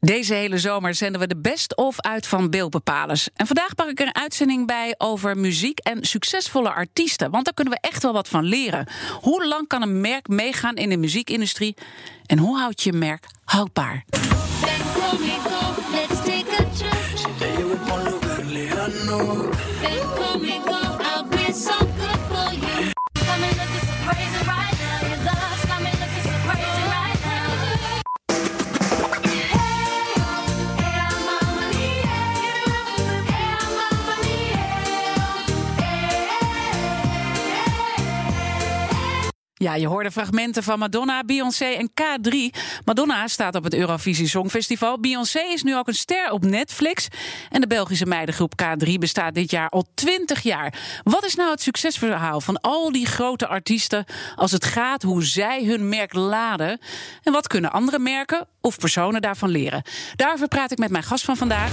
Deze hele zomer zenden we de best of uit van beeldbepalers. En vandaag pak ik er een uitzending bij over muziek en succesvolle artiesten. Want daar kunnen we echt wel wat van leren. Hoe lang kan een merk meegaan in de muziekindustrie? En hoe houd je merk houdbaar? Ja, je hoorde fragmenten van Madonna, Beyoncé en K3. Madonna staat op het Eurovisie Songfestival. Beyoncé is nu ook een ster op Netflix. En de Belgische meidengroep K3 bestaat dit jaar al 20 jaar. Wat is nou het succesverhaal van al die grote artiesten als het gaat hoe zij hun merk laden? En wat kunnen andere merken of personen daarvan leren? Daarover praat ik met mijn gast van vandaag,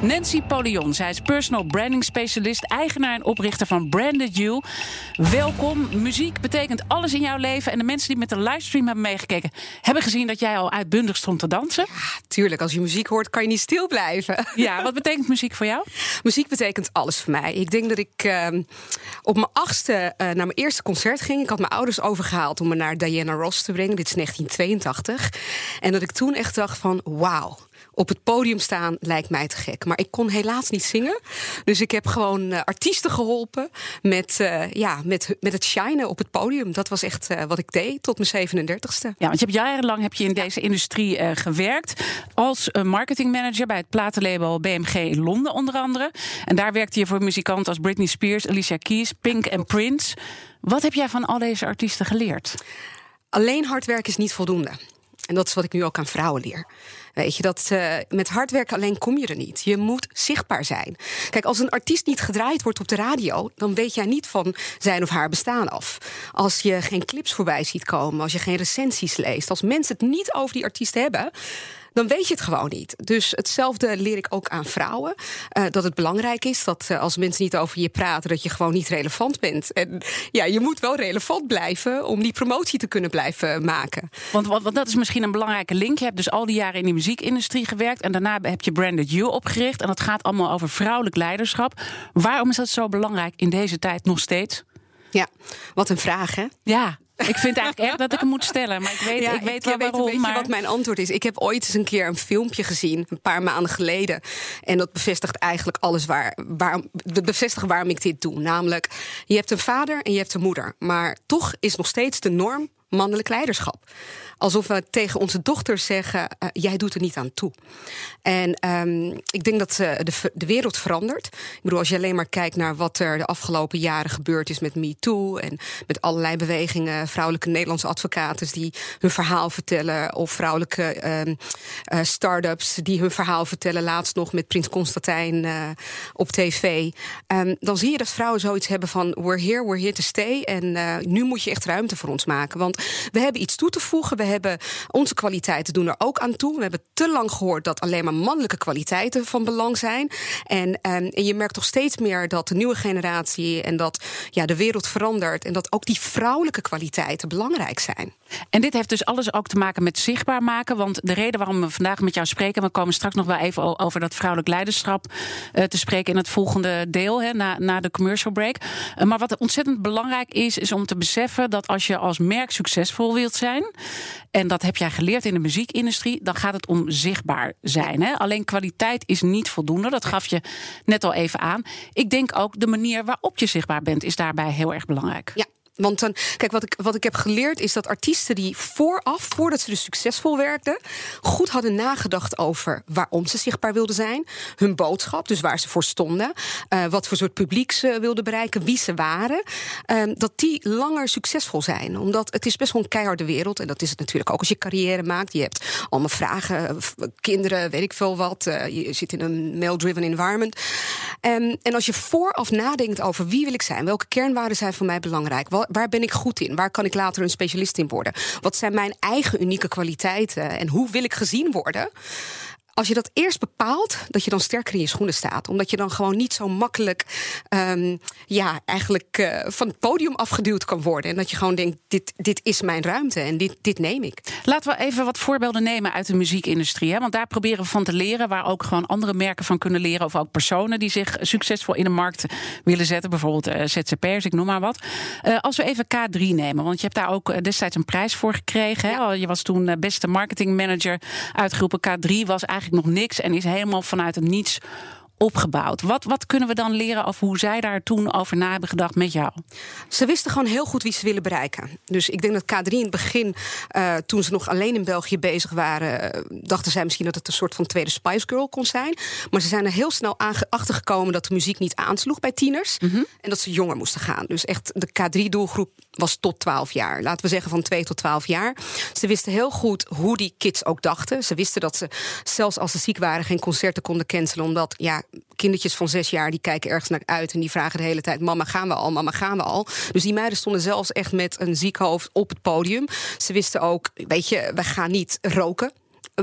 Nancy Polion. Zij is personal branding specialist, eigenaar en oprichter van Branded You. Welkom. Muziek betekent alles in jouw leven. En de mensen die met de livestream hebben meegekeken, hebben gezien dat jij al uitbundig stond te dansen. Tuurlijk, als je muziek hoort, kan je niet stil blijven. Ja, wat betekent muziek voor jou? muziek betekent alles voor mij. Ik denk dat ik eh, op mijn achtste eh, naar mijn eerste concert ging. Ik had mijn ouders overgehaald om me naar Diana Ross te brengen. Dit is 1982. En dat ik toen echt dacht van, wauw. Op het podium staan lijkt mij te gek. Maar ik kon helaas niet zingen. Dus ik heb gewoon eh, artiesten geholpen met, eh, ja, met, met het shinen op het podium. Dat was echt eh, wat ik deed tot mijn 37ste. Ja, want je hebt jarenlang heb je in deze industrie gewerkt. Als marketingmanager bij het platenlabel BMG in Londen onder andere. En daar werkte je voor muzikanten als Britney Spears, Alicia Keys, Pink en Prince. Wat heb jij van al deze artiesten geleerd? Alleen hard werken is niet voldoende. En dat is wat ik nu ook aan vrouwen leer. Weet je, dat eh, met hard werken alleen kom je er niet. Je moet zichtbaar zijn. Kijk, als een artiest niet gedraaid wordt op de radio, dan weet jij niet van zijn of haar bestaan af. Als je geen clips voorbij ziet komen, als je geen recensies leest, als mensen het niet over die artiest hebben. Dan weet je het gewoon niet. Dus hetzelfde leer ik ook aan vrouwen. eh, dat het belangrijk is dat eh, als mensen niet over je praten, dat je gewoon niet relevant bent. En ja, je moet wel relevant blijven om die promotie te kunnen blijven maken. Want, want, dat is misschien een belangrijke link. Je hebt dus al die jaren in die muziekindustrie gewerkt. En daarna heb je Branded You opgericht. En dat gaat allemaal over vrouwelijk leiderschap. Waarom is dat zo belangrijk in deze tijd nog steeds? Ja, wat een vraag, hè? Ja, ik vind eigenlijk echt dat ik hem moet stellen. Maar ik weet, ik weet wel weet waarom. een beetje maar... wat mijn antwoord is. Ik heb ooit eens een keer een filmpje gezien, een paar maanden geleden. En dat bevestigt eigenlijk alles waar, waar, dat bevestigt waarom ik dit doe. Namelijk, je hebt een vader en je hebt een moeder. Maar toch is nog steeds de norm mannelijk leiderschap. Alsof we tegen onze dochters zeggen: eh, jij doet er niet aan toe. En ehm, ik denk dat eh, de, de wereld verandert. Ik bedoel, als je alleen maar kijkt naar wat er de afgelopen jaren gebeurd is met MeToo en met allerlei bewegingen, vrouwelijke Nederlandse advocaten die hun verhaal vertellen, of vrouwelijke eh, start-ups die hun verhaal vertellen, laatst nog met Prins Constantijn op tv. Ehm, dan zie je dat vrouwen zoiets hebben van: we're here, we're here to stay. En nu moet je echt ruimte voor ons maken. Want we hebben iets toe te voegen. We hebben onze kwaliteiten doen er ook aan toe. We hebben te lang gehoord dat alleen maar mannelijke kwaliteiten van belang zijn. En, ehm, en je merkt toch steeds meer dat de nieuwe generatie en dat ja, de wereld verandert. En dat ook die vrouwelijke kwaliteiten belangrijk zijn. En dit heeft dus alles ook te maken met zichtbaar maken. Want de reden waarom we vandaag met jou spreken... we komen straks nog wel even over dat vrouwelijk leiderschap eh, te spreken... in het volgende deel, na, na de commercial break. Eh, maar wat ontzettend belangrijk is, is om te beseffen... dat als je als merk succesvol wilt zijn... en dat heb jij geleerd in de muziekindustrie... dan gaat het om zichtbaar zijn. Hè? Alleen kwaliteit is niet voldoende. Dat gaf je net al even aan. Ik denk ook de manier waarop je zichtbaar bent... is daarbij heel erg belangrijk. Ja. Want dan, kijk, wat ik, wat ik heb geleerd is dat artiesten die vooraf, voordat ze dus succesvol werkten, goed hadden nagedacht over waarom ze zichtbaar wilden zijn, hun boodschap, dus waar ze voor stonden, eh, wat voor soort publiek ze wilden bereiken, wie ze waren, ehm, dat die langer succesvol zijn. Omdat het is best wel een keiharde wereld en dat is het natuurlijk ook als je carrière maakt. Je hebt allemaal vragen, v- kinderen, weet ik veel wat. eh, je zit in een male-driven environment. Ehm, en als je vooraf nadenkt over wie wil ik zijn, welke kernwaarden zijn voor mij belangrijk, waar ben ik goed in, waar kan ik later een specialist in worden, wat zijn mijn eigen unieke kwaliteiten en hoe wil ik gezien worden. Als je dat eerst bepaalt, dat je dan sterker in je schoenen staat. Omdat je dan gewoon niet zo makkelijk ehm, ja, eigenlijk eh, van het podium afgeduwd kan worden. En dat je gewoon denkt, dit, dit is mijn ruimte en dit, dit neem ik. Laten we even wat voorbeelden nemen uit de muziekindustrie. Hè? Want daar proberen we van te leren. Waar ook gewoon andere merken van kunnen leren. Of ook personen die zich succesvol in de markt willen zetten. Bijvoorbeeld eh, ZZP'ers, ik noem maar wat. Eh, als we even K3 nemen. Want je hebt daar ook destijds een prijs voor gekregen. Hè? Je was toen beste marketingmanager uitgeroepen. K3 was eigenlijk nog niks. En is helemaal vanuit het niets opgebouwd. Wat, wat kunnen we dan leren over hoe zij daar toen over na hebben gedacht met jou? Ze wisten gewoon heel goed wie ze willen bereiken. Dus ik denk dat K3 in het begin, eh, toen ze nog alleen in België bezig waren, eh, dachten zij misschien dat het een soort van tweede Spice Girl kon zijn. Maar ze zijn er heel snel achtergekomen dat de muziek niet aansloeg bij tieners. En dat ze jonger moesten gaan. Dus echt de K3-doelgroep was tot 12 jaar. Laten we zeggen van 2 tot 12 jaar. Ze wisten heel goed hoe die kids ook dachten. Ze wisten dat ze, zelfs als ze ziek waren, geen concerten konden cancelen. Omdat ja, kindertjes van zes jaar die kijken ergens naar uit en die vragen de hele tijd: Mama, gaan we al? Mama, gaan we al? Dus die meiden stonden zelfs echt met een ziek hoofd op het podium. Ze wisten ook: Weet je, we gaan niet roken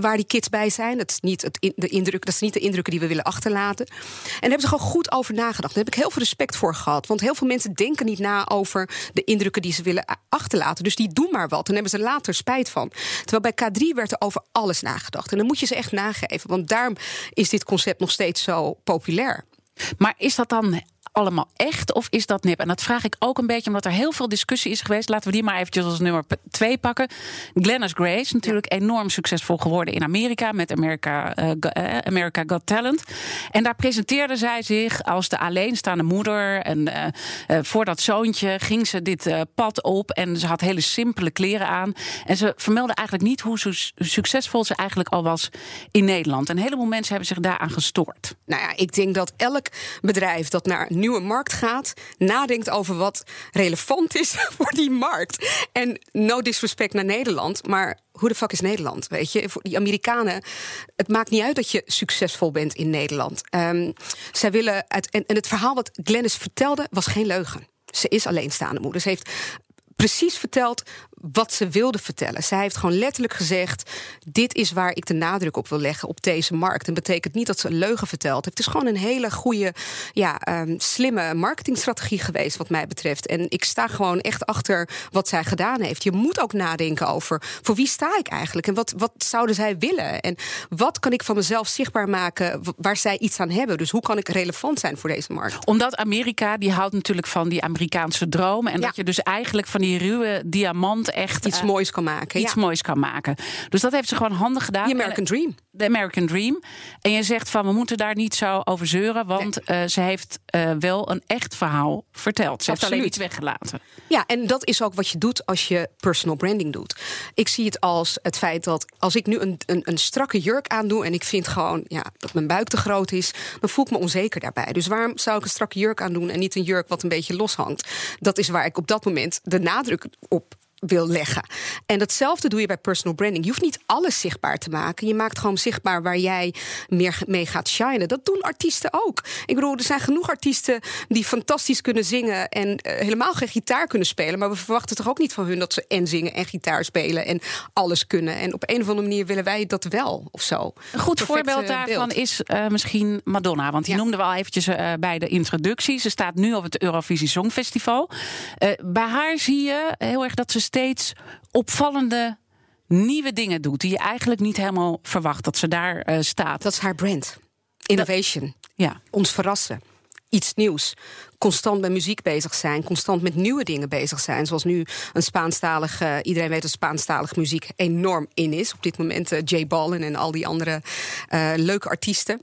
waar die kids bij zijn. Dat is niet, het de indruk, dat is niet de indrukken die we willen achterlaten. En daar hebben ze gewoon goed over nagedacht. Daar heb ik heel veel respect voor gehad. Want heel veel mensen denken niet na over de indrukken die ze willen achterlaten. Dus die doen maar wat. En hebben ze later spijt van. Terwijl bij K3 werd er over alles nagedacht. En dan moet je ze echt nageven. Want daarom is dit concept nog steeds zo populair. Maar is dat dan allemaal echt of is dat nep? En dat vraag ik ook een beetje omdat er heel veel discussie is geweest. Laten we die maar eventjes als nummer 2 pakken. Glennis Grace, natuurlijk enorm succesvol geworden in Amerika met America, eh, America Got Talent. En daar presenteerde zij zich als de alleenstaande moeder. En eh, voor dat zoontje ging ze dit pad op en ze had hele simpele kleren aan. En ze vermeldde eigenlijk niet hoe su- succesvol ze eigenlijk al was in Nederland. En een heleboel mensen hebben zich daaraan gestoord. Nou ja, ik denk dat elk bedrijf dat naar nieuwe markt gaat, nadenkt over wat relevant is voor die markt. En no disrespect naar Nederland, maar hoe de fuck is Nederland? Weet je, voor die Amerikanen, het maakt niet uit dat je succesvol bent in Nederland. Ehm, zij willen uit, en, en het verhaal wat Glennis vertelde was geen leugen. Ze is alleenstaande moeder. Ze heeft precies verteld wat ze wilde vertellen. Zij heeft gewoon letterlijk gezegd: Dit is waar ik de nadruk op wil leggen op deze markt. En betekent niet dat ze een leugen verteld heeft. Het is gewoon een hele goede, ja, ehm, slimme marketingstrategie geweest, wat mij betreft. En ik sta gewoon echt achter wat zij gedaan heeft. Je moet ook nadenken over voor wie sta ik eigenlijk en wat, wat zouden zij willen? En wat kan ik van mezelf zichtbaar maken waar zij iets aan hebben? Dus hoe kan ik relevant zijn voor deze markt? Omdat Amerika, die houdt natuurlijk van die Amerikaanse droom. En Ja. dat je dus eigenlijk van die ruwe diamant echt Iets eh, moois kan maken. iets ja. moois kan maken. Dus dat heeft ze gewoon handig gedaan. The American Dream. De American Dream. En je zegt van we moeten daar niet zo over zeuren. Want eh, ze heeft eh, wel een echt verhaal verteld. Ze heeft alleen iets weggelaten. Ja, en dat is ook wat je doet als je personal branding doet. Ik zie het als het feit dat als ik nu een, een, een strakke jurk aandoe en ik vind gewoon ja, dat mijn buik te groot is, dan voel ik me onzeker daarbij. Dus waarom zou ik een strakke jurk aandoen en niet een jurk wat een beetje loshangt? Dat is waar ik op dat moment de nadruk op wil leggen. En datzelfde doe je bij personal branding. Je hoeft niet alles zichtbaar te maken. Je maakt gewoon zichtbaar waar jij meer mee gaat shinen. Dat doen artiesten ook. Ik bedoel, er zijn genoeg artiesten die fantastisch kunnen zingen en eh, helemaal geen gitaar kunnen spelen. Maar we verwachten toch ook niet van hun dat ze en zingen en gitaar spelen en alles kunnen. En op een of andere manier willen wij dat wel of zo. Een goed voorbeeld daarvan beeld. is eh, misschien Madonna. Want die Ja. noemden we al eventjes eh, bij de introductie. Ze staat nu op het Eurovisie Songfestival. Eh, bij haar zie je heel erg dat ze steeds opvallende nieuwe dingen doet. Die je eigenlijk niet helemaal verwacht dat ze daar eh, staat. Dat is haar brand. Innovation. ja. ons verrassen. Iets nieuws. Constant met muziek bezig zijn. Constant met nieuwe dingen bezig zijn. Zoals nu een Spaanstalige. iedereen weet dat Spaanstalige muziek enorm in is. Op dit moment eh, J Balvin en al die andere eh, leuke artiesten.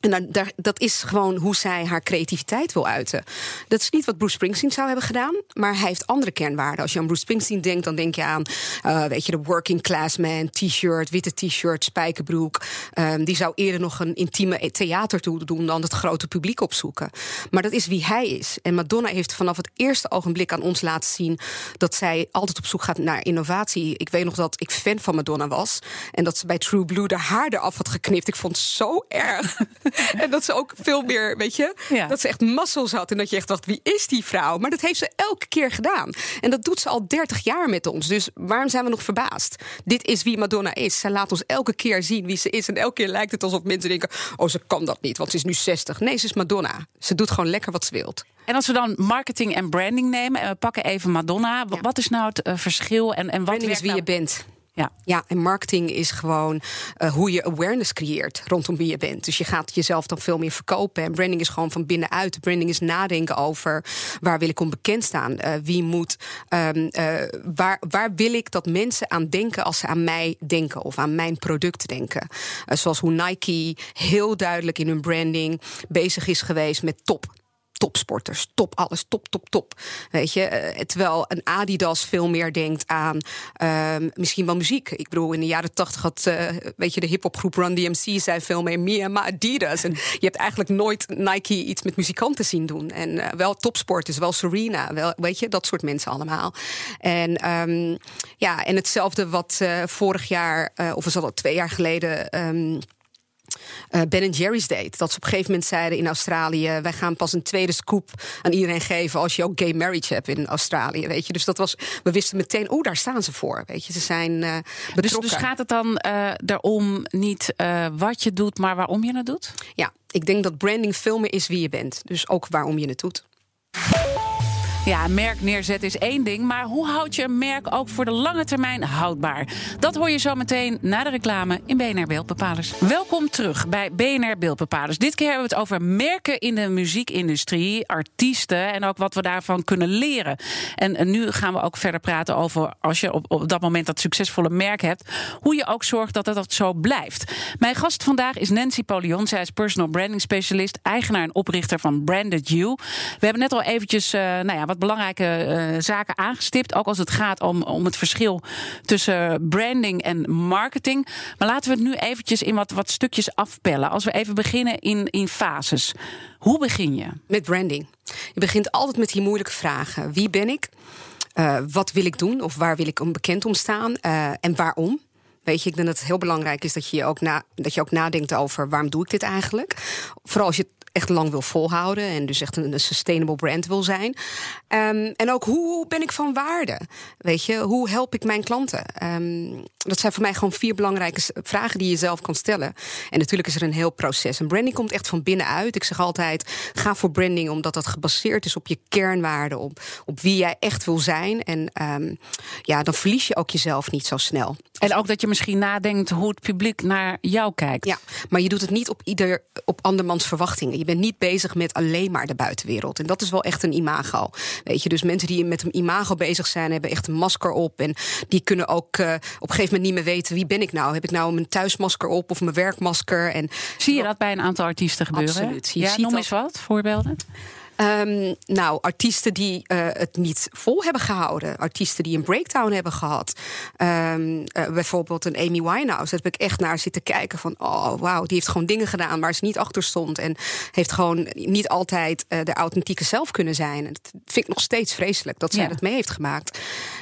En dat is gewoon hoe zij haar creativiteit wil uiten. Dat is niet wat Bruce Springsteen zou hebben gedaan, maar hij heeft andere kernwaarden. Als je aan Bruce Springsteen denkt, dan denk je aan eh, weet je, de working class man, t-shirt, witte t-shirt, spijkerbroek. Ehm, die zou eerder nog een intieme theater doen dan het grote publiek opzoeken. Maar dat is wie hij is. En Madonna heeft vanaf het eerste ogenblik aan ons laten zien dat zij altijd op zoek gaat naar innovatie. Ik weet nog dat ik fan van Madonna was en dat ze bij True Blue de haar eraf had geknipt. Ik vond het zo erg. en dat ze ook veel meer, weet je, Ja. dat ze echt muscles had. En dat je echt dacht, wie is die vrouw? Maar dat heeft ze elke keer gedaan. En dat doet ze al 30 jaar met ons. Dus waarom zijn we nog verbaasd? Dit is wie Madonna is. Zij laat ons elke keer zien wie ze is. En elke keer lijkt het alsof mensen denken, oh, ze kan dat niet, want ze is nu 60. Nee, ze is Madonna. Ze doet gewoon lekker wat ze wilt. En als we dan marketing en branding nemen en we pakken even Madonna, Ja. wat is nou het eh, verschil en, en wat Branding is wie je nou- bent. Ja. Ja, en marketing is gewoon eh, hoe je awareness creëert rondom wie je bent. Dus je gaat jezelf dan veel meer verkopen. En branding is gewoon van binnenuit. Branding is nadenken over waar wil ik onbekend staan? Eh, wie moet, ehm, eh, waar, waar wil ik dat mensen aan denken als ze aan mij denken of aan mijn product denken? Zoals hoe Nike heel duidelijk in hun branding bezig is geweest met top topsporters, top alles, top, top, top. Weet je, eh, terwijl een Adidas veel meer denkt aan ehm, misschien wel muziek. Ik bedoel, in de jaren tachtig had, eh, weet je, de hip-hopgroep Run DMC zei veel meer my Adidas. En je hebt eigenlijk nooit Nike iets met muzikanten zien doen. En eh, wel topsporters, wel Serena, wel, weet je, dat soort mensen allemaal. En ehm, ja, en hetzelfde wat vorig jaar, of was al twee jaar geleden. ehm, eh, Ben Jerry's deed. Dat ze op een gegeven moment zeiden in Australië: wij gaan pas een tweede scoop aan iedereen geven als je ook gay marriage hebt in Australië. Weet je, dus dat was. We wisten meteen, oh, daar staan ze voor. Weet je, ze zijn eh Dus, betrokken. dus gaat het dan eh erom niet eh, wat je doet, maar waarom je het doet? Ja, ik denk dat branding veel meer is wie je bent. Dus ook waarom je het doet. Ja, merk neerzetten is één ding, maar hoe houd je een merk ook voor de lange termijn houdbaar? Dat hoor je zo meteen na de reclame in BNR Beeldbepalers. Welkom terug bij BNR Beeldbepalers. Dit keer hebben we het over merken in de muziekindustrie, artiesten en ook wat we daarvan kunnen leren. En, en nu gaan we ook verder praten over als je op, op dat moment dat succesvolle merk hebt, hoe je ook zorgt dat dat zo blijft. Mijn gast vandaag is Nancy Polion. Zij is personal branding specialist, eigenaar en oprichter van Branded You. We hebben net al eventjes eh, nou ja, wat belangrijke eh, zaken aangestipt. Ook als het gaat om, om het verschil tussen branding en marketing. Maar laten we het nu eventjes in wat, wat stukjes afpellen. Als we even beginnen in, in fases. Hoe begin je? Met branding. Je begint altijd met die moeilijke vragen. Wie ben ik? Eh, wat wil ik doen? Of waar wil ik onbekend om staan? Eh, en waarom? Weet je, ik denk dat het heel belangrijk is dat je ook, na, dat je ook nadenkt over waarom doe ik dit eigenlijk? Vooral als je echt lang wil volhouden en dus echt een, sustainable brand wil zijn. Ehm, en ook hoe ben ik van waarde? Weet je, hoe help ik mijn klanten? Ehm, dat zijn voor mij gewoon vier belangrijke vragen die je zelf kan stellen. En natuurlijk is er een heel proces. En branding komt echt van binnenuit. Ik zeg altijd: ga voor branding omdat dat gebaseerd is op je kernwaarden, op, op wie jij echt wil zijn. En ehm, ja, dan verlies je ook jezelf niet zo snel. En ook dat je misschien nadenkt hoe het publiek naar jou kijkt. Ja, maar je doet het niet op ieder op andermans verwachtingen. Je bent niet bezig met alleen maar de buitenwereld. En dat is wel echt een imago. Weet je, dus mensen die met een imago bezig zijn, hebben echt een masker op. En die kunnen ook eh, op een gegeven moment niet meer weten wie ben ik nou. Heb ik nou mijn thuismasker op of mijn werkmasker? En Zie je dat bij een aantal artiesten gebeuren? Absoluut. Je Ja, ziet noem dat- eens wat, voorbeelden. Ehm, nou, artiesten die eh, het niet vol hebben gehouden. Artiesten die een breakdown hebben gehad. Ehm, eh, bijvoorbeeld een Amy Winehouse. Daar heb ik echt naar zitten kijken van... oh, wauw, die heeft gewoon dingen gedaan waar ze niet achter stond. En heeft gewoon niet altijd eh, de authentieke zelf kunnen zijn. En dat vind ik nog steeds vreselijk dat zij Ja. dat mee heeft gemaakt.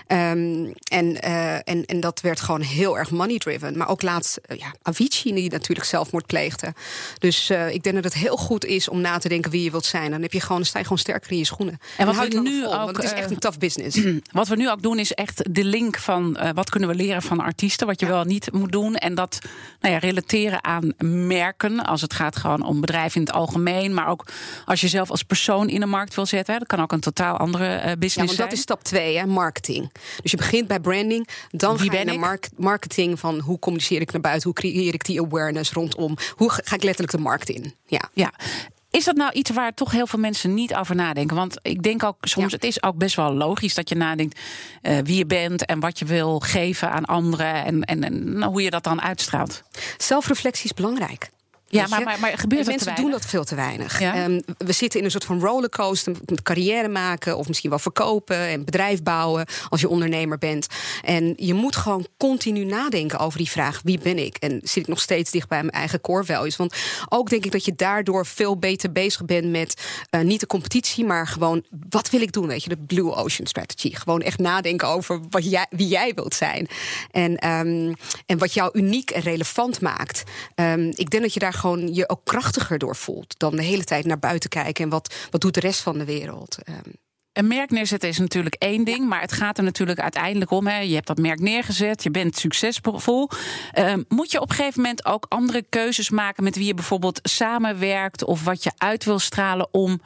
Ehm, en, eh, en, en dat werd gewoon heel erg money-driven. Maar ook laatst eh, ja, Avicii, die natuurlijk zelfmoord pleegde. Dus eh, ik denk dat het heel goed is om na te denken wie je wilt zijn. Dan heb je gewoon, sta je gewoon sterker in je schoenen. En wat hou we nu vol, ook, want het is echt een tough business. Wat we nu ook doen is echt de link van wat kunnen we leren van artiesten, wat je wel niet moet doen. En dat nou ja, relateren aan merken. Als het gaat gewoon om bedrijven in het algemeen. Maar ook als je zelf als persoon in de markt wil zetten. hè, Dat kan ook een totaal andere business Ja, want zijn. dat is stap twee, hè, marketing. Dus je begint bij branding, dan Wie ga je naar mark- marketing van hoe communiceer ik naar buiten, hoe creëer ik die awareness rondom, hoe ga ik letterlijk de markt in. Ja. Ja. Is dat nou iets waar toch heel veel mensen niet over nadenken? Want ik denk ook soms, Ja. het is ook best wel logisch dat je nadenkt eh, wie je bent en wat je wil geven aan anderen en, en, en hoe je dat dan uitstraalt. Zelfreflectie is belangrijk. Ja, maar, maar, maar gebeurt En dat te mensen doen weinig? dat veel te weinig. Ja? Ehm, we zitten in een soort van rollercoaster met carrière maken of misschien wel verkopen en bedrijf bouwen als je ondernemer bent. En je moet gewoon continu nadenken over die vraag: wie ben ik? En zit ik nog steeds dicht bij mijn eigen core values? Want ook denk ik dat je daardoor veel beter bezig bent met eh, niet de competitie, maar gewoon wat wil ik doen? Weet je, de Blue Ocean Strategy. Gewoon echt nadenken over wat jij, wie jij wilt zijn en, ehm, en wat jou uniek en relevant maakt. Ehm, ik denk dat je daar gewoon je ook krachtiger door voelt. Dan de hele tijd naar buiten kijken en wat, wat doet de rest van de wereld. Ehm, Een merk neerzetten is natuurlijk één ding, maar het gaat er natuurlijk uiteindelijk om. Hè. Je hebt dat merk neergezet, je bent succesvol. Ehm, moet je op een gegeven moment ook andere keuzes maken met wie je bijvoorbeeld samenwerkt of wat je uit wil stralen om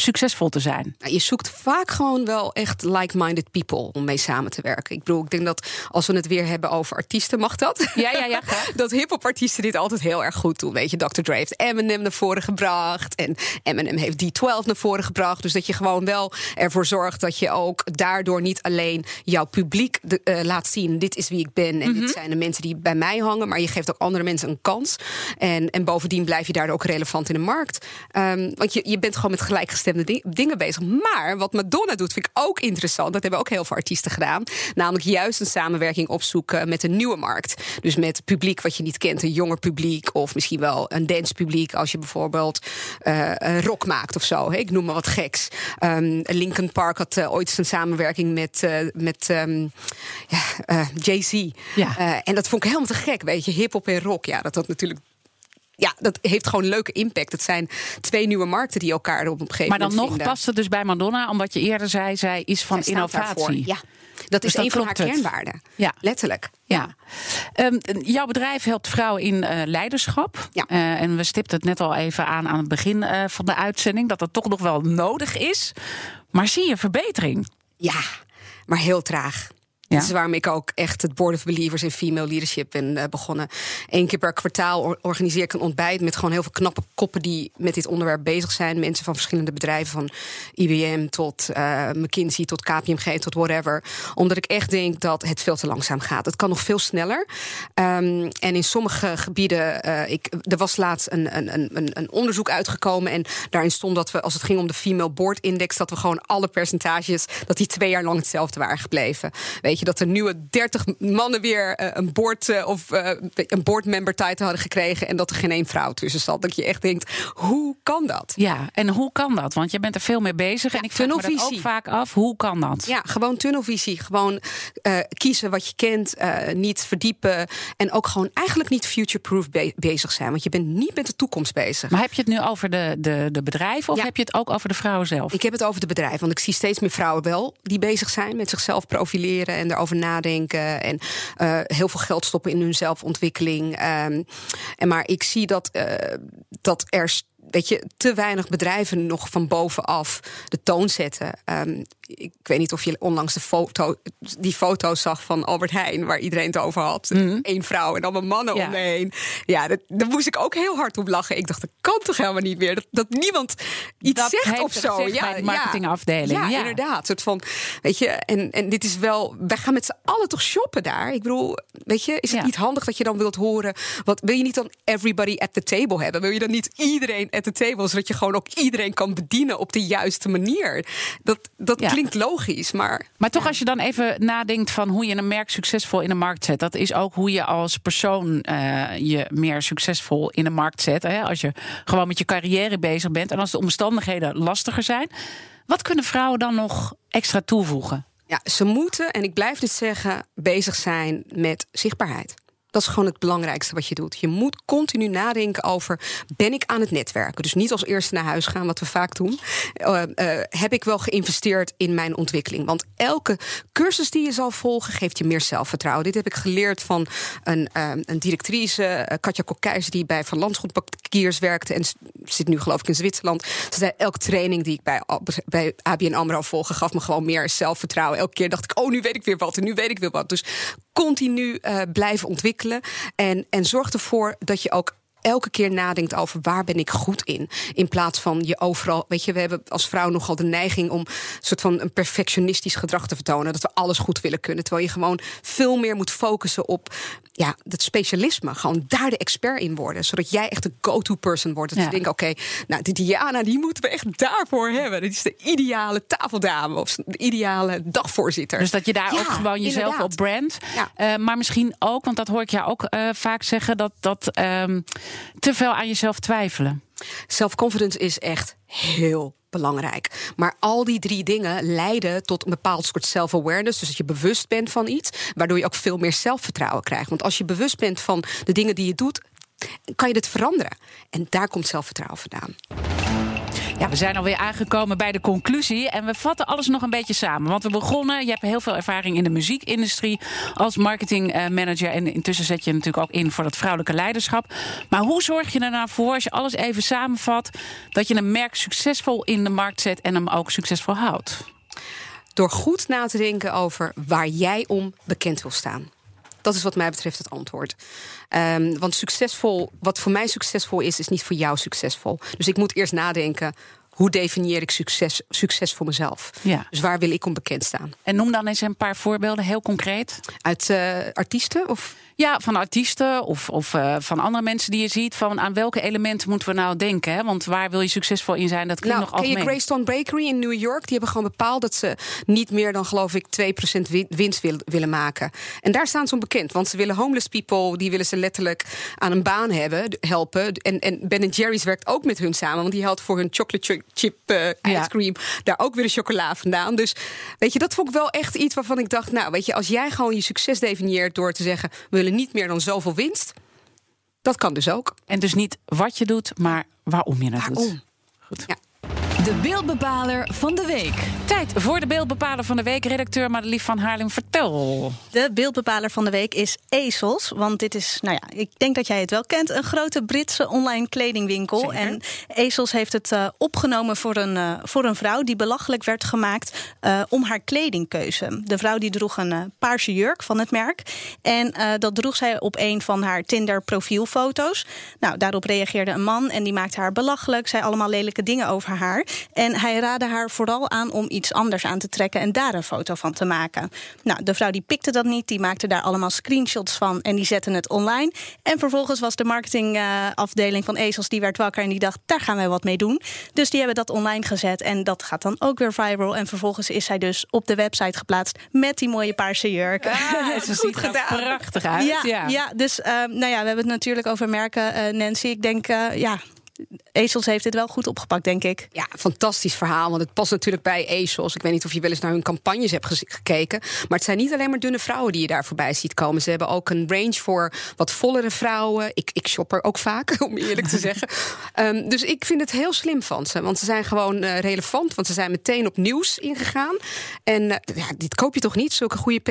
succesvol te zijn? Je zoekt vaak gewoon wel echt like-minded people om mee samen te werken. Ik bedoel, ik denk dat als we het weer hebben over artiesten, mag dat? Ja, ja, ja. graag. dat hip-hop artiesten dit altijd heel erg goed doen. Weet je, Dr. Dre heeft Eminem naar voren gebracht. En Eminem heeft D12 naar voren gebracht. Dus dat je gewoon wel ervoor zorgt dat je ook daardoor niet alleen jouw publiek de- eh, laat zien: dit is wie ik ben. En dit zijn de mensen die bij mij hangen. Maar je geeft ook andere mensen een kans. En, en bovendien blijf je daardoor ook relevant in de markt. Ehm, want je, je bent gewoon met gelijkgestemde ding- dingen bezig. Maar wat Madonna doet, vind ik ook interessant. Dat hebben ook heel veel artiesten gedaan. Namelijk juist een samenwerking opzoeken met een nieuwe markt. Dus met publiek wat je niet kent, een jonger publiek. Of misschien wel een dancepubliek. Als je bijvoorbeeld een rock maakt of zo. Ik noem maar wat geks. Ehm Linkin Park had eh, ooit een samenwerking met, eh, met ehm, ja, Jay-Z. Ja. En dat vond ik helemaal te gek. Weet je, hip-hop en rock. Ja, dat had natuurlijk. Ja, dat heeft gewoon leuke impact. Het zijn twee nieuwe markten die elkaar op een gegeven Maar dan moment nog vinden. past het dus bij Madonna, omdat je eerder zei, zij is van Zij innovatie. Ja, dat is dan een van haar kernwaarden. Ja. Letterlijk. Ja. Ehm, jouw bedrijf helpt vrouwen in eh, leiderschap. Ja. Eh, en we stipten het net al even aan aan het begin eh, van de uitzending dat dat toch nog wel nodig is. Maar zie je verbetering? Ja, maar heel traag. Ja. Is waarom ik ook echt het Board of Believers in Female Leadership ben eh, begonnen. Eén keer per kwartaal or- organiseer ik een ontbijt met gewoon heel veel knappe koppen die met dit onderwerp bezig zijn. Mensen van verschillende bedrijven, van IBM tot eh, McKinsey, tot KPMG, tot whatever. Omdat ik echt denk dat het veel te langzaam gaat. Het kan nog veel sneller. Ehm, en in sommige gebieden, eh, ik, er was laatst een, een, een- een onderzoek uitgekomen. En daarin stond dat we, als het ging om de Female Board Index, dat we gewoon alle percentages, dat die twee jaar lang hetzelfde waren gebleven. Weet je, dat er nieuwe 30 mannen weer eh, een board eh, of eh, een board member title hadden gekregen. En dat er geen één vrouw tussen zat. Dat je echt denkt, hoe kan dat? Ja, en hoe kan dat? Want je bent er veel mee bezig. en ik vraag me dat ook vaak af, hoe kan dat? Ja, gewoon tunnelvisie. Gewoon kiezen wat je kent, niet verdiepen. En ook gewoon eigenlijk niet future-proof be- bezig zijn. Want je bent niet met de toekomst bezig. Maar heb je het nu over de, de, de bedrijven of Ja. heb je het ook over de vrouwen zelf? Ik heb het over de bedrijven, want ik zie steeds meer vrouwen wel die bezig zijn met zichzelf profileren en erover nadenken en eh, heel veel geld stoppen in hun zelfontwikkeling. Ehm, en maar ik zie dat, eh, dat er weet je, te weinig bedrijven nog van bovenaf de toon zetten. Ehm, ik weet niet of je onlangs de foto, die foto's zag van Albert Heijn, waar iedereen het over had. Eén vrouw en allemaal mannen Ja. om me heen. Ja, dat, daar moest ik ook heel hard op lachen. Ik dacht, dat kan toch helemaal niet meer? Dat, dat niemand iets Dat zegt of zo. gezegd de marketingafdeling, Ja, ja. inderdaad. Soort van, weet je, en, en dit is wel. Wij gaan met z'n allen toch shoppen daar. Ik bedoel, weet je, is het Ja. niet handig dat je dan wilt horen? Wat wil je niet dan everybody at the table hebben? Wil je dan niet iedereen at the table, zodat je gewoon ook iedereen kan bedienen op de juiste manier? Dat, dat Ja. klinkt logisch, maar Maar toch, als je dan even nadenkt van hoe je een merk succesvol in de markt zet, dat is ook hoe je als persoon eh, je meer succesvol in de markt zet. Hè? Als je gewoon met je carrière bezig bent en als de omstandigheden lastiger zijn. Wat kunnen vrouwen dan nog extra toevoegen? Ja, ze moeten, en ik blijf dit zeggen, bezig zijn met zichtbaarheid. Dat is gewoon het belangrijkste wat je doet. Je moet continu nadenken over: ben ik aan het netwerken? Dus niet als eerste naar huis gaan, wat we vaak doen. Eh, eh, heb ik wel geïnvesteerd in mijn ontwikkeling? Want elke cursus die je zal volgen, geeft je meer zelfvertrouwen. Dit heb ik geleerd van een, eh, een directrice, Katja Kokijs, die bij Van Landschot Bankiers werkte en zit nu geloof ik in Zwitserland. Zei: elke training die ik bij, bij ABN Amro volgde, gaf me gewoon meer zelfvertrouwen. Elke keer dacht ik: oh, nu weet ik weer wat en nu weet ik weer wat. Dus continu eh, blijven ontwikkelen. En, en zorg ervoor dat je ook elke keer nadenkt over waar ben ik goed in. In plaats van je overal. Weet je, we hebben als vrouw nogal de neiging om een soort van een perfectionistisch gedrag te vertonen. Dat we alles goed willen kunnen. Terwijl je gewoon veel meer moet focussen op ja, dat specialisme. Gewoon daar de expert in worden. Zodat jij echt de go-to person wordt. Dat Ja. je denkt, oké, nou, die Diana, die moeten we echt daarvoor hebben. Dat is de ideale tafeldame of de ideale dagvoorzitter. Dus dat je daar Ja, ook gewoon jezelf inderdaad. op brandt. Ja. Eh, maar misschien ook, want dat hoor ik jou ook eh, vaak zeggen, dat, dat ehm, te veel aan jezelf twijfelen. Self-confidence is echt heel belangrijk. Maar al die drie dingen leiden tot een bepaald soort self-awareness. Dus dat je bewust bent van iets, waardoor je ook veel meer zelfvertrouwen krijgt. Want als je bewust bent van de dingen die je doet. kan je dit veranderen. En daar komt zelfvertrouwen vandaan. Ja, we zijn alweer aangekomen bij de conclusie. En we vatten alles nog een beetje samen. Want we begonnen, je hebt heel veel ervaring in de muziekindustrie als marketingmanager. En intussen zet je natuurlijk ook in voor dat vrouwelijke leiderschap. Maar hoe zorg je er nou voor, als je alles even samenvat, dat je een merk succesvol in de markt zet en hem ook succesvol houdt? Door goed na te denken over waar jij om bekend wil staan. Dat is wat mij betreft het antwoord. Ehm, want succesvol, wat voor mij succesvol is, is niet voor jou succesvol. Dus ik moet eerst nadenken. Hoe definieer ik succes, succes voor mezelf? Ja. Dus waar wil ik om bekend staan? En noem dan eens een paar voorbeelden, heel concreet. Uit eh, artiesten? Of Ja, van artiesten of, of eh, van andere mensen die je ziet. Van aan welke elementen moeten we nou denken? Hè? Want waar wil je succesvol in zijn? Dat klinkt nou, nog ken je. Greystone Bakery in New York? Die hebben gewoon bepaald dat ze niet meer dan, geloof ik, 2% win- winst wil- willen maken. En daar staan ze om bekend. Want ze willen homeless people, die willen ze letterlijk aan een baan hebben, helpen. En, en Ben Jerry's werkt ook met hun samen. Want die haalt voor hun chocolate chi- chip eh, Ja. ice cream daar ook weer de chocola vandaan. Dus weet je, dat vond ik wel echt iets waarvan ik dacht... nou, weet je, als jij gewoon je succes definieert door te zeggen... we willen niet meer dan zoveel winst... dat kan dus ook. En dus niet wat je doet, maar waarom je het doet. Goed. Ja. De beeldbepaler van de week. Tijd voor de beeldbepaler van de week. Redacteur Madelief van Haarlem, vertel. De beeldbepaler van de week is ASOS. Want dit is, nou ja, ik denk dat jij het wel kent, een grote Britse online kledingwinkel. Zeker. En ASOS heeft het eh, opgenomen voor een, eh, voor een vrouw die belachelijk werd gemaakt eh, om haar kledingkeuze. De vrouw die droeg een paarse jurk van het merk. En eh, dat droeg zij op een van haar Tinder profielfoto's. Nou, daarop reageerde een man en die maakte haar belachelijk. Zei allemaal lelijke dingen over haar. En hij raadde haar vooral aan om iets anders aan te trekken en daar een foto van te maken. Nou, de vrouw die pikte dat niet, die maakte daar allemaal screenshots van en die zette het online. En vervolgens was de marketingafdeling van ASOS die werd wakker en die dacht, daar gaan wij wat mee doen. Dus die hebben dat online gezet en dat gaat dan ook weer viral. En vervolgens is zij dus op de website geplaatst met die mooie paarse jurk. Ze ziet er prachtig uit. Ja, ja. dus ehm, nou ja, we hebben het natuurlijk over merken, eh, Nancy. Ik denk, eh, ja, ASOS heeft dit wel goed opgepakt, denk ik. Ja, fantastisch verhaal. Want het past natuurlijk bij ASOS. Ik weet niet of je wel eens naar hun campagnes hebt gekeken. Maar het zijn niet alleen maar dunne vrouwen die je daar voorbij ziet komen. Ze hebben ook een range voor wat vollere vrouwen. Ik, ik shop er ook vaak, om eerlijk te zeggen. Ehm, dus ik vind het heel slim van ze. Want ze zijn gewoon eh, relevant. Want ze zijn meteen op nieuws ingegaan. En eh, ja, dit koop je toch niet, zulke goede PR?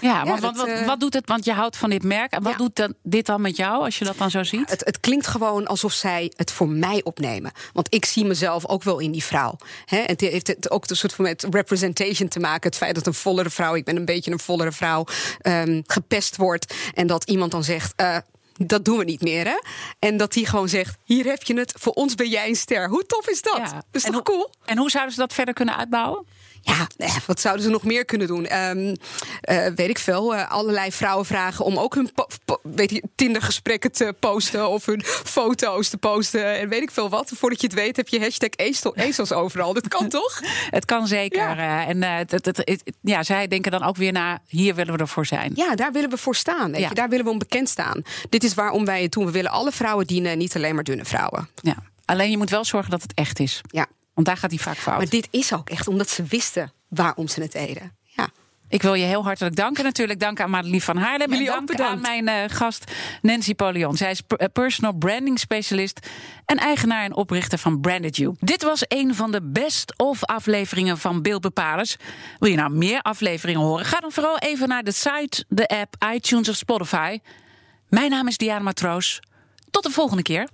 Ja, want dat, wat, wat, eh, wat doet het? Want je houdt van dit merk. En wat Ja. doet dan, dit dan met jou als je dat dan zo ziet? Het, het klinkt gewoon alsof zij het voor mij opnemen. Want ik zie mezelf ook wel in die vrouw. Hè? Het heeft ook een soort van met representation te maken. Het feit dat een vollere vrouw, ik ben een beetje een vollere vrouw, ehm, gepest wordt. En dat iemand dan zegt. eh, dat doen we niet meer, hè? En dat die gewoon zegt: Hier heb je het, voor ons ben jij een ster. Hoe tof is dat? Ja. Dat is En toch cool? En hoe zouden ze dat verder kunnen uitbouwen? Ja, eh, wat zouden ze nog meer kunnen doen? Ehm, eh, weet ik veel. eh, allerlei vrouwen vragen om ook hun weet je, Tinder-gesprekken te posten. Of hun foto's te posten. En weet ik veel wat. Voordat je het weet heb je hashtag Ezel- ezels overal. Dat kan toch? Het kan zeker. Ja. en het, ja, zij denken dan ook weer na, hier willen we ervoor zijn. Ja, daar willen we voor staan. Weet Ja. je? Daar willen we om bekend staan. Dit is waarom wij het doen. We willen alle vrouwen dienen, niet alleen maar dunne vrouwen. Ja. Alleen je moet wel zorgen dat het echt is. Ja. Want daar gaat hij vaak fout. Maar dit is ook echt omdat ze wisten waarom ze het deden. Ja. Ik wil je heel hartelijk danken. Natuurlijk dank aan Madelief van Haarlem. Jullie en ook dank bedankt. aan mijn eh, gast Nancy Polion. Zij is eh, personal branding specialist en eigenaar en oprichter van Branded You. Dit was een van de best of afleveringen van Beeldbepalers. Wil je nou meer afleveringen horen? Ga dan vooral even naar de site, de app, iTunes of Spotify. Mijn naam is Diana Matroos. Tot de volgende keer.